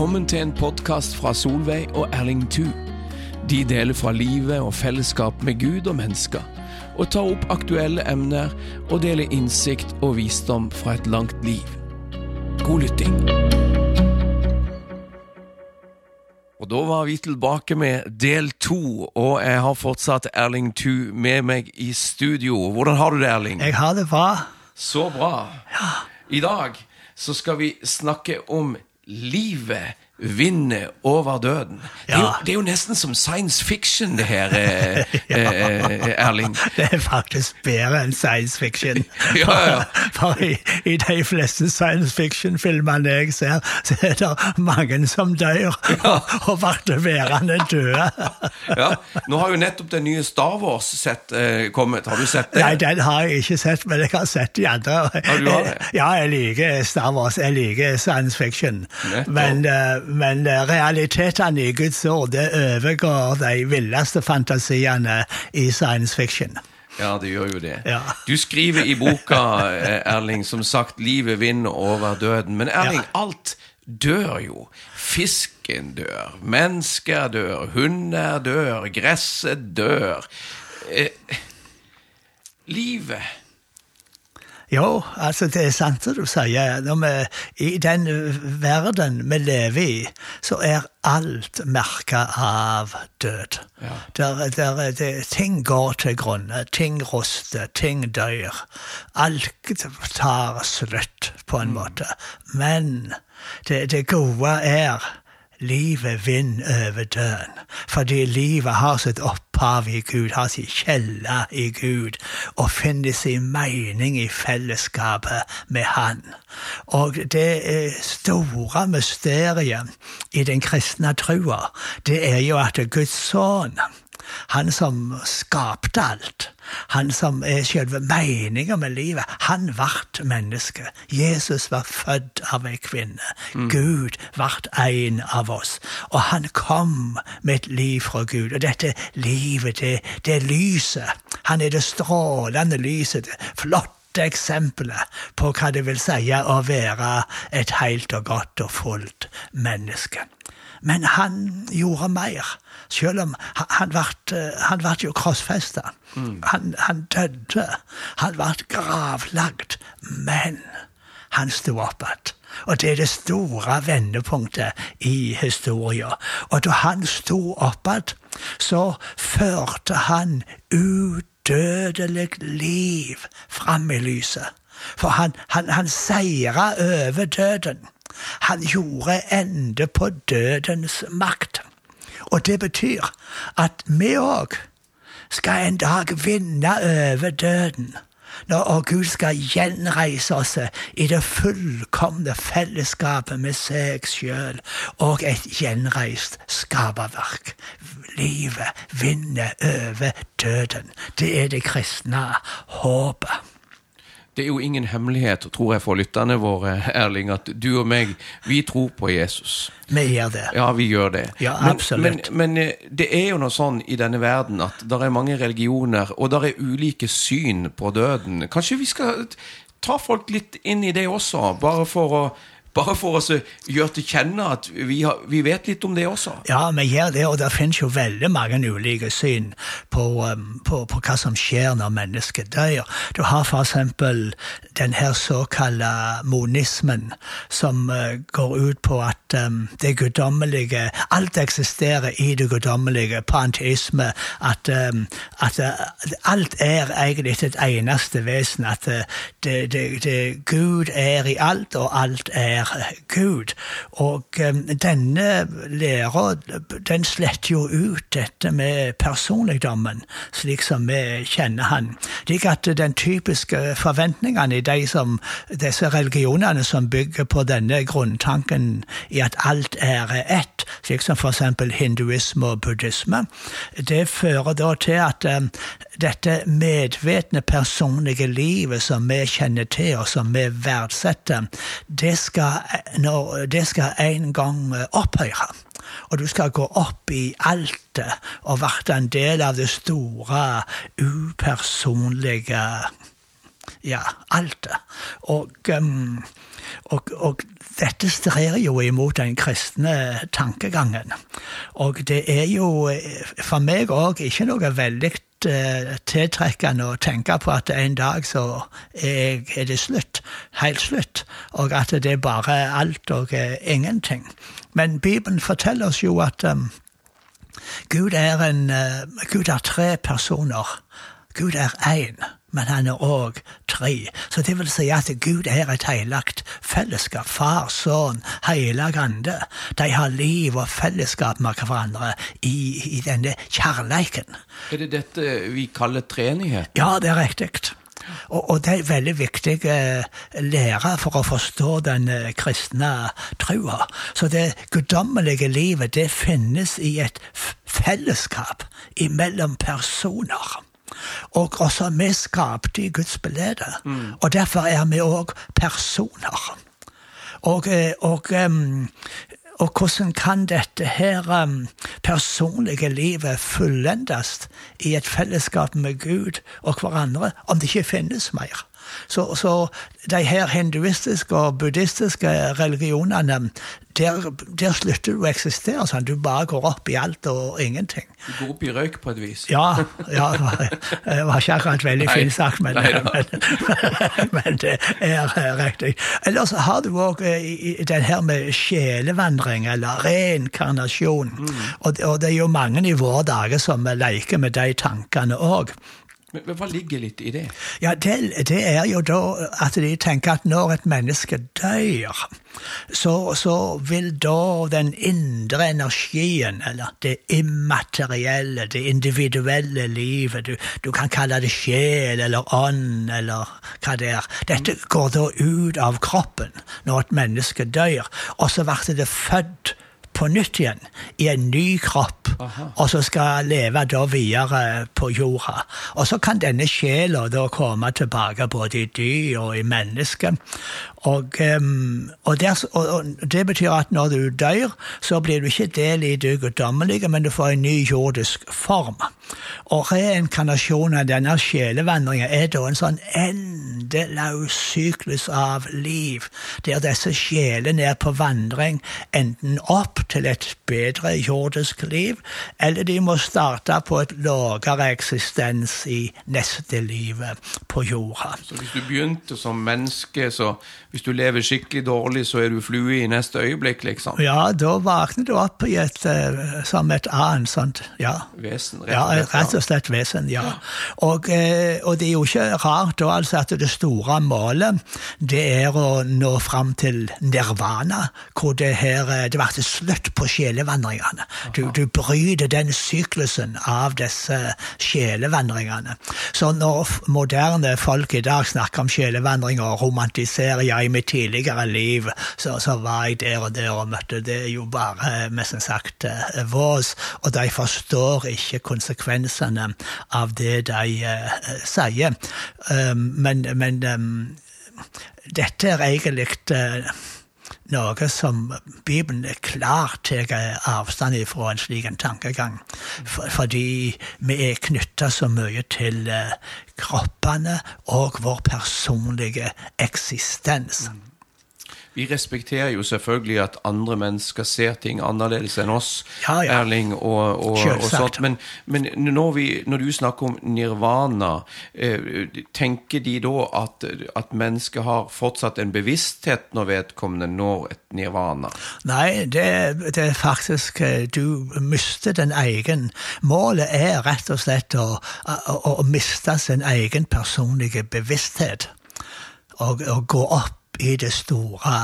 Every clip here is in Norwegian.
Velkommen til en podkast fra Solveig og Erling Thu. De deler fra livet og fellesskap med Gud og mennesker, og tar opp aktuelle emner og deler innsikt og visdom fra et langt liv. God lytting. Og Da var vi tilbake med del to, og jeg har fortsatt Erling Thu med meg i studio. Hvordan har du det, Erling? Jeg har det bra. Så bra. Ja. I dag så skal vi snakke om livet vinner over døden. Det, er jo, det er jo nesten som science fiction, det her, eh, eh, Erling. Det er faktisk bedre enn science fiction. Ja, ja. For i, i de fleste science fiction-filmene jeg ser, så er det mange som dør og, og blir værende døde. Ja. Nå har jo nettopp den nye Star Wars-sett eh, kommet. Har du sett det? Nei, den har jeg ikke sett, men jeg har sett de andre. Ja, du har det? Ja, jeg liker Star Wars, jeg liker science fiction. Nettopp. Men, eh, men eh, realitetene i Guds ord det overgår de villeste fantasiene i science fiction. Ja, det gjør jo det. Ja. Du skriver i boka, eh, Erling, som sagt 'Livet vinner over døden'. Men Erling, alt dør jo. Fisken dør, mennesker dør, hunder dør, gresset dør. Eh, livet Jo, altså det er sant det du sier. Når vi, I den verden vi lever i, så er alt merka av død. Ja. Der, der, det, ting går til grunne, ting ruster, ting dør. Alt tar slutt, på en måte. Men det, det gode er Livet vinner over døden, fordi livet har sitt opphav i Gud, har sin kjelle i Gud, og finner sin mening i fellesskapet med Han. Og det store mysteriet i den kristne trua, det er jo at Guds sønn han som skapte alt, han som er selve meninga med livet, han ble menneske. Jesus var født av ei kvinne. Gud ble en av oss. Og han kom med et liv fra Gud. Og dette livet, det, det lyset. Han er det strålende lyset. det flotte eksempelet på hva det vil si å være et helt og godt og fullt menneske. Men han gjorde mer. Selv om han- ble, han ble jo krossfesta. Han, han døde. Han ble gravlagt. Men han sto opp igjen. Og det er det store vendepunktet i historien. Og da han sto opp igjen, så førte han udødelig liv fram i lyset. For han, han, han seira over døden. Han gjorde ende på dødens makt. Og det betyr at vi òg skal en dag vinne over døden. Når Gud skal gjenreise oss i det fullkomne fellesskapet med seg sjøl og et gjenreist skaperverk. Livet vinner over døden. Det er det kristne håpet. Det er jo ingen hemmelighet, tror jeg, for lytterne våre, Erling, at du og meg, vi tror på Jesus. Vi gjør det. Ja, vi gjør det. Ja, absolutt. Men, men men det er jo noe sånn i denne verden at det er mange religioner, og det er ulike syn på døden. Kanskje vi skal ta folk litt inn i det også, bare for å, bare for å gjøre til kjenne at vi, har, vi vet litt om det også. Ja, vi gjør det, og det finnes jo veldig mange ulike syn på, um, på, på hva som skjer når mennesket dør. Du har eksempel den her såkalte monismen, som uh, går ut på at um, det guddommelige Alt eksisterer i det guddommelige, panteisme, at, um, at uh, alt er egentlig et eneste vesen, at uh, det, det, det, Gud er i alt, og alt er Gud. Og um, denne læra, den sletter jo ut dette med personligdommen, slik som vi kjenner han. Slik at den typiske forventningene i de som, disse religionene som bygger på denne grunntanken i at alt er ett, slik som eksempel hinduisme og buddhisme, det fører da til at um, dette medvetne personlige livet som vi kjenner til og som vi verdsetter, det skal, når, det skal en gang eh, opphøre. Og du skal gå opp i altet og være en del av det store, upersonlige Ja, alt. Og, um, og, og dette strer jo imot den kristne tankegangen. Og det er jo eh, for meg òg ikke noe veldig tiltrekkende å tenke på at en dag så er, det slutt, helt slutt, og at det er bare alt og uh, ingenting. Men Bibelen forteller oss jo at um, Gud, er en, uh, Gud er tre personer. Gud er én men han er òg tre. Så det vil si at Gud er et heilagt fellesskap. Far, Sønn, Heilag Ande. De har liv og fellesskap med hverandre i, i denne kjærleiken. Er det dette vi kaller treenighet? Ja, det er riktig. Og, og, det er veldig viktig eh, lære for å forstå den eh, kristne trua. Så det guddommelige livet, det finnes i et fellesskap imellom personer. Og også er vi skapte i Guds bilde. Mm. Og derfor er vi òg personer. Og, eh, og, og, hvordan kan dette her personlige livet fullendes i et fellesskap med Gud og hverandre om det ikke finnes mer? Så, så de her hinduistiske og buddhistiske religionene, der, der, slutter du å eksistere. sånn. Du bare går opp i alt og ingenting. Du går opp i røyk på et vis? Ja. ja det var ikke akkurat veldig fint sagt, men, men, men, det er riktig. Ellers har du òg eh, den her med sjelevandring, eller reinkarnasjon. Mm. Og, og, det er jo mange i våre dager som leker med de tankene òg. Men Hva ligger litt i det? Ja, det, det, er jo da at de tenker at når et menneske dør, så, så, vil da den indre energien, eller det immaterielle, det individuelle livet, du, du kan kalle det sjel eller ånd eller hva det er, dette går da ut av kroppen når et menneske dør, og så blir det født på nytt igjen i en ny kropp, Aha. og så skal leve da videre på jorda. Og så kan denne sjela da komme tilbake både i dyr og i mennesker. Og, um, og, der, og, det betyr at når du dør, så blir du ikke del i det guddommelige, men du får en ny jordisk form. Og reinkarnasjonen av denne sjelevandringen er da en sånn endeløs syklus av liv, der disse sjelene er på vandring enten opp til et bedre jordisk liv, eller de må starte på et lavere eksistens i neste livet på jorda. Så hvis du begynte som menneske, så hvis du lever skikkelig dårlig, så er du flue i neste øyeblikk, liksom? Ja, da våkner du opp i et, uh, som et annet sånt, ja. Vesen, rett og slett. Ja, rett og slett vesen, ja. Og, uh, og, det er jo ikke rart da altså at det store målet, det er å nå fram til nirvana, hvor det her, eh, det blir slutt på sjelevandringene. Du, du bryter den syklusen av disse sjelevandringene. Så når moderne folk i dag snakker om sjelevandring og romantiserer i mitt tidligere liv så, så, var jeg der og der og møtte Det jo bare mest sagt eh, vås, og de forstår ikke konsekvensene av det de uh, sier. Um, men, men um, dette er egentlig uh, noe som Bibelen er klart tar avstand ifra en slik en tankegang. For, fordi vi er knytta så mye til kroppene og vår personlige eksistens. Mm. Vi respekterer jo selvfølgelig at andre mennesker ser ting annerledes enn oss, ja, ja. Erling, og, og, og sånt. Men, men når, vi, når, du snakker om nirvana, eh, tenker de da at, at mennesket har fortsatt en bevissthet når vedkommende når et nirvana? Nei, det, det er faktisk eh, Du mister den egen Målet er rett og slett å, å, å miste sin egen personlige bevissthet. Og, og gå opp i det store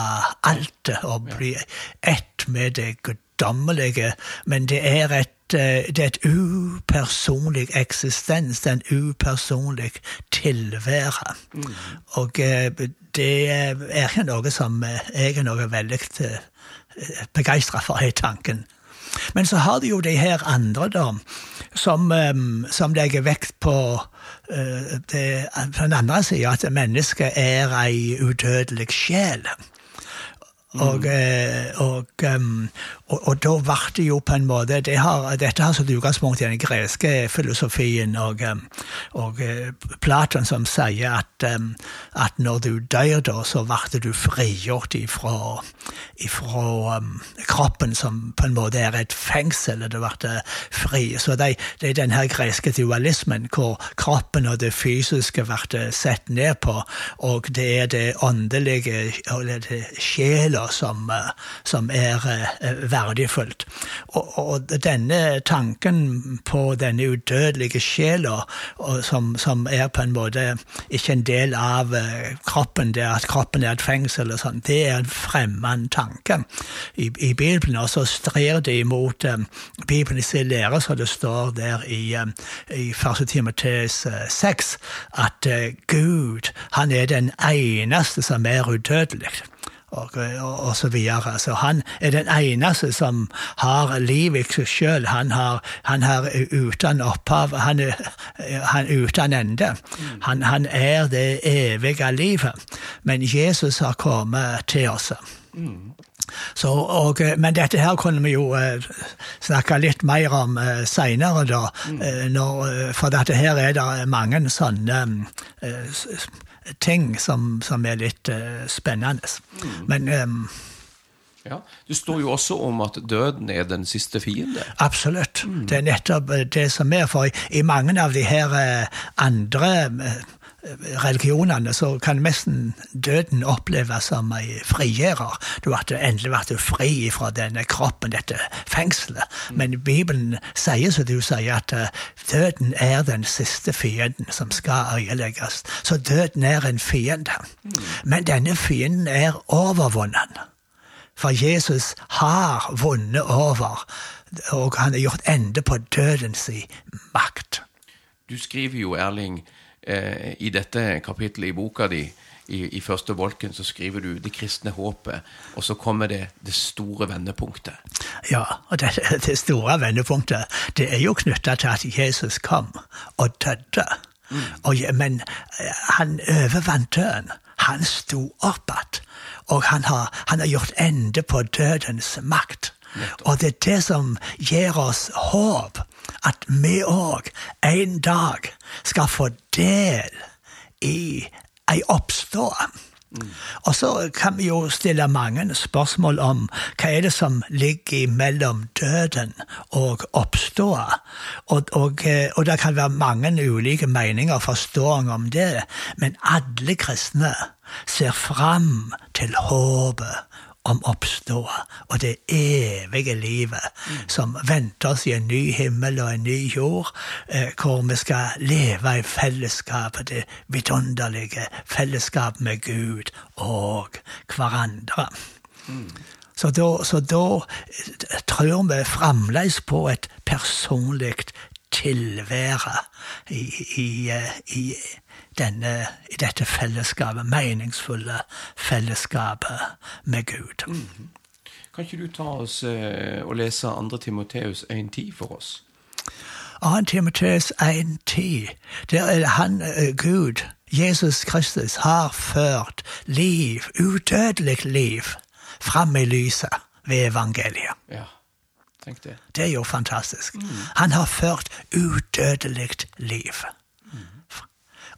altet og bli ett med det guddommelige. Men det er et eh, det er et upersonlig eksistens, det er en upersonlig tilvære. Mm. Og eh, det er ikke noe som jeg er noe veldig eh, begeistra for i tanken. Men så har de jo de her andre, da, som, som legger vekt på Eh, det, på den andre sida at mennesket er ei udødelig sjel. Og, eh, og, um, og, og da ble det jo på en måte det har, Dette har sitt utgangspunkt i den greske filosofien og, og uh, Platon som sier at, um, at når du dør, da, så ble du frigjort ifra, ifra kroppen, som på en måte er et fengsel. Det ble fri. Så det, det er denne greske dualismen hvor kroppen og det fysiske ble sett ned på, og det er det åndelige, eller det sjela, som, eh, som er eh, verdifullt. Og, og, denne tanken på denne udødelige sjela, som, som, er på en måte ikke en del av eh, kroppen, det at kroppen er et fengsel, og sånt, det er en fremmed tanke i, i Bibelen. Og så strir det imot um, Bibelens lære, som det står der i, i 1. Timoteus 6, at Gud han er den eneste som er udødelig og, og, og, så videre. Så han er den eneste som har liv i seg sjøl. Han, han har uten opphav, han er, han uten ende. Han, han, er det evige livet. Men Jesus har kommet til oss. Så, og, men dette her kunne vi jo eh, snakke litt mer om eh, seinere, da. Uh, når, for dette her er det mange sånne uh, ting som, som er litt uh, spennende. Mm. Men um, ja, Det står jo også om at døden er den siste fiende. Absolutt. Mm. Det er nettopp eh, det som er. For i, i mange av de her uh, andre religionene så kan nesten døden oppleves som ei frigjører. Du har endelig vært fri fra denne kroppen, dette fengselet. Men Bibelen sier som du sier, at eh, døden er den siste fienden som skal øyelegges. Så døden er en fiende. Men denne fienden er overvunnet. For Jesus har vunnet over, og han har gjort ende på dødens makt. Du skriver jo, Erling, i dette kapittelet i boka di, i, i, første bolken, så skriver du 'det kristne håpet', og så kommer det 'det store vendepunktet'. Ja, og det, det store vendepunktet det er jo knytta til at Jesus kom og døde. Mm. Og, men eh, han overvant døden. Han sto opp igjen. Og han har, han har gjort ende på dødens makt. Og det er det som gir oss håp, at vi òg en dag skal få del i ei oppstå. Mm. Og så kan vi jo stille mange spørsmål om hva er det som ligger mellom døden og oppståa. Og, og, eh, og, det kan være mange ulike meninger og forståinger om det, men alle kristne ser fram til håpet om oppståa og det evige livet mm. som venter oss i en ny himmel og en ny jord, eh, hvor vi skal leve i fellesskapet, det vidunderlige fellesskapet med Gud og hverandre. Mm. Så da, så da eh, tror vi fremdeles på et personlig tilvære i, i, eh, i denne, i dette fellesskapet, meningsfulle fellesskapet med Gud. Mm. Kan ikke du ta oss eh, og lese 2. Timoteus 1.10 for oss? 2. Timoteus 1.10, der er han, uh, Gud, Jesus Kristus, har ført liv, udødelig liv, fram i lyset ved evangeliet. Ja, tenk det. Det er jo fantastisk. Mm. Han har ført udødelig liv.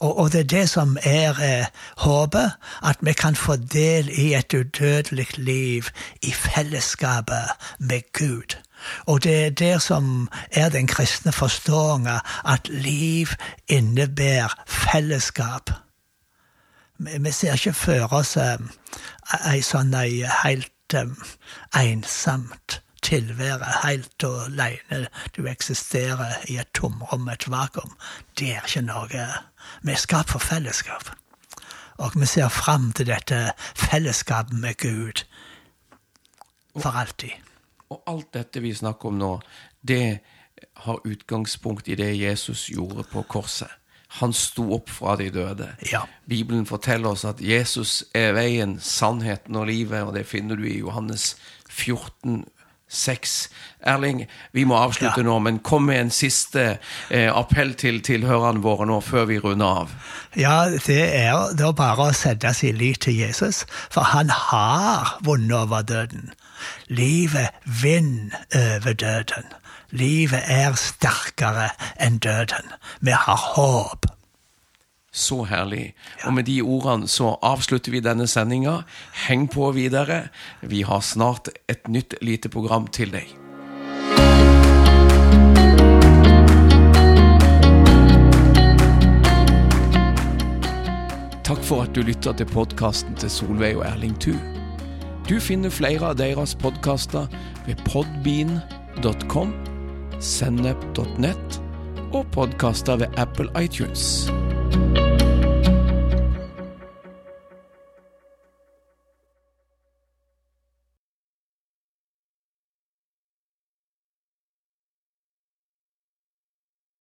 Og, og, det er det som er eh, håpet, at vi kan få del i et udødelig liv i fellesskapet med Gud. Og det er det som er den kristne forståelsen, at liv innebærer fellesskap. Vi, ser ikke for oss eh, ei sånn ei helt um, ensomt tilvære helt aleine. Du eksisterer i et tomrom, et vakuum. Det er ikke noe vi er skapt for fellesskap. Og vi ser fram til dette fellesskapet med Gud for alltid. Og alt dette vi snakker om nå, det har utgangspunkt i det Jesus gjorde på korset. Han sto opp fra de døde. Ja. Bibelen forteller oss at Jesus er veien, sannheten og livet, og det finner du i Johannes 14, sex. Erling, vi må avslutte Ja. nå, men kom med en siste eh, appell til tilhørerne våre nå, før vi runder av. Ja, det er da bare å sette sin lit til Jesus, for han har vunnet over døden. Livet vinner over døden. Livet er sterkere enn døden. Vi har håp. Så herlig. Og med de ordene så avslutter vi denne sendinga. Heng på videre. Vi har snart et nytt lite program til deg. Takk for at du lytter til podkasten til Solveig og Erling Thu. Du finner flere av deres podkaster ved podbean.com, sennep.nett og podkaster ved Apple iTunes. Thank you.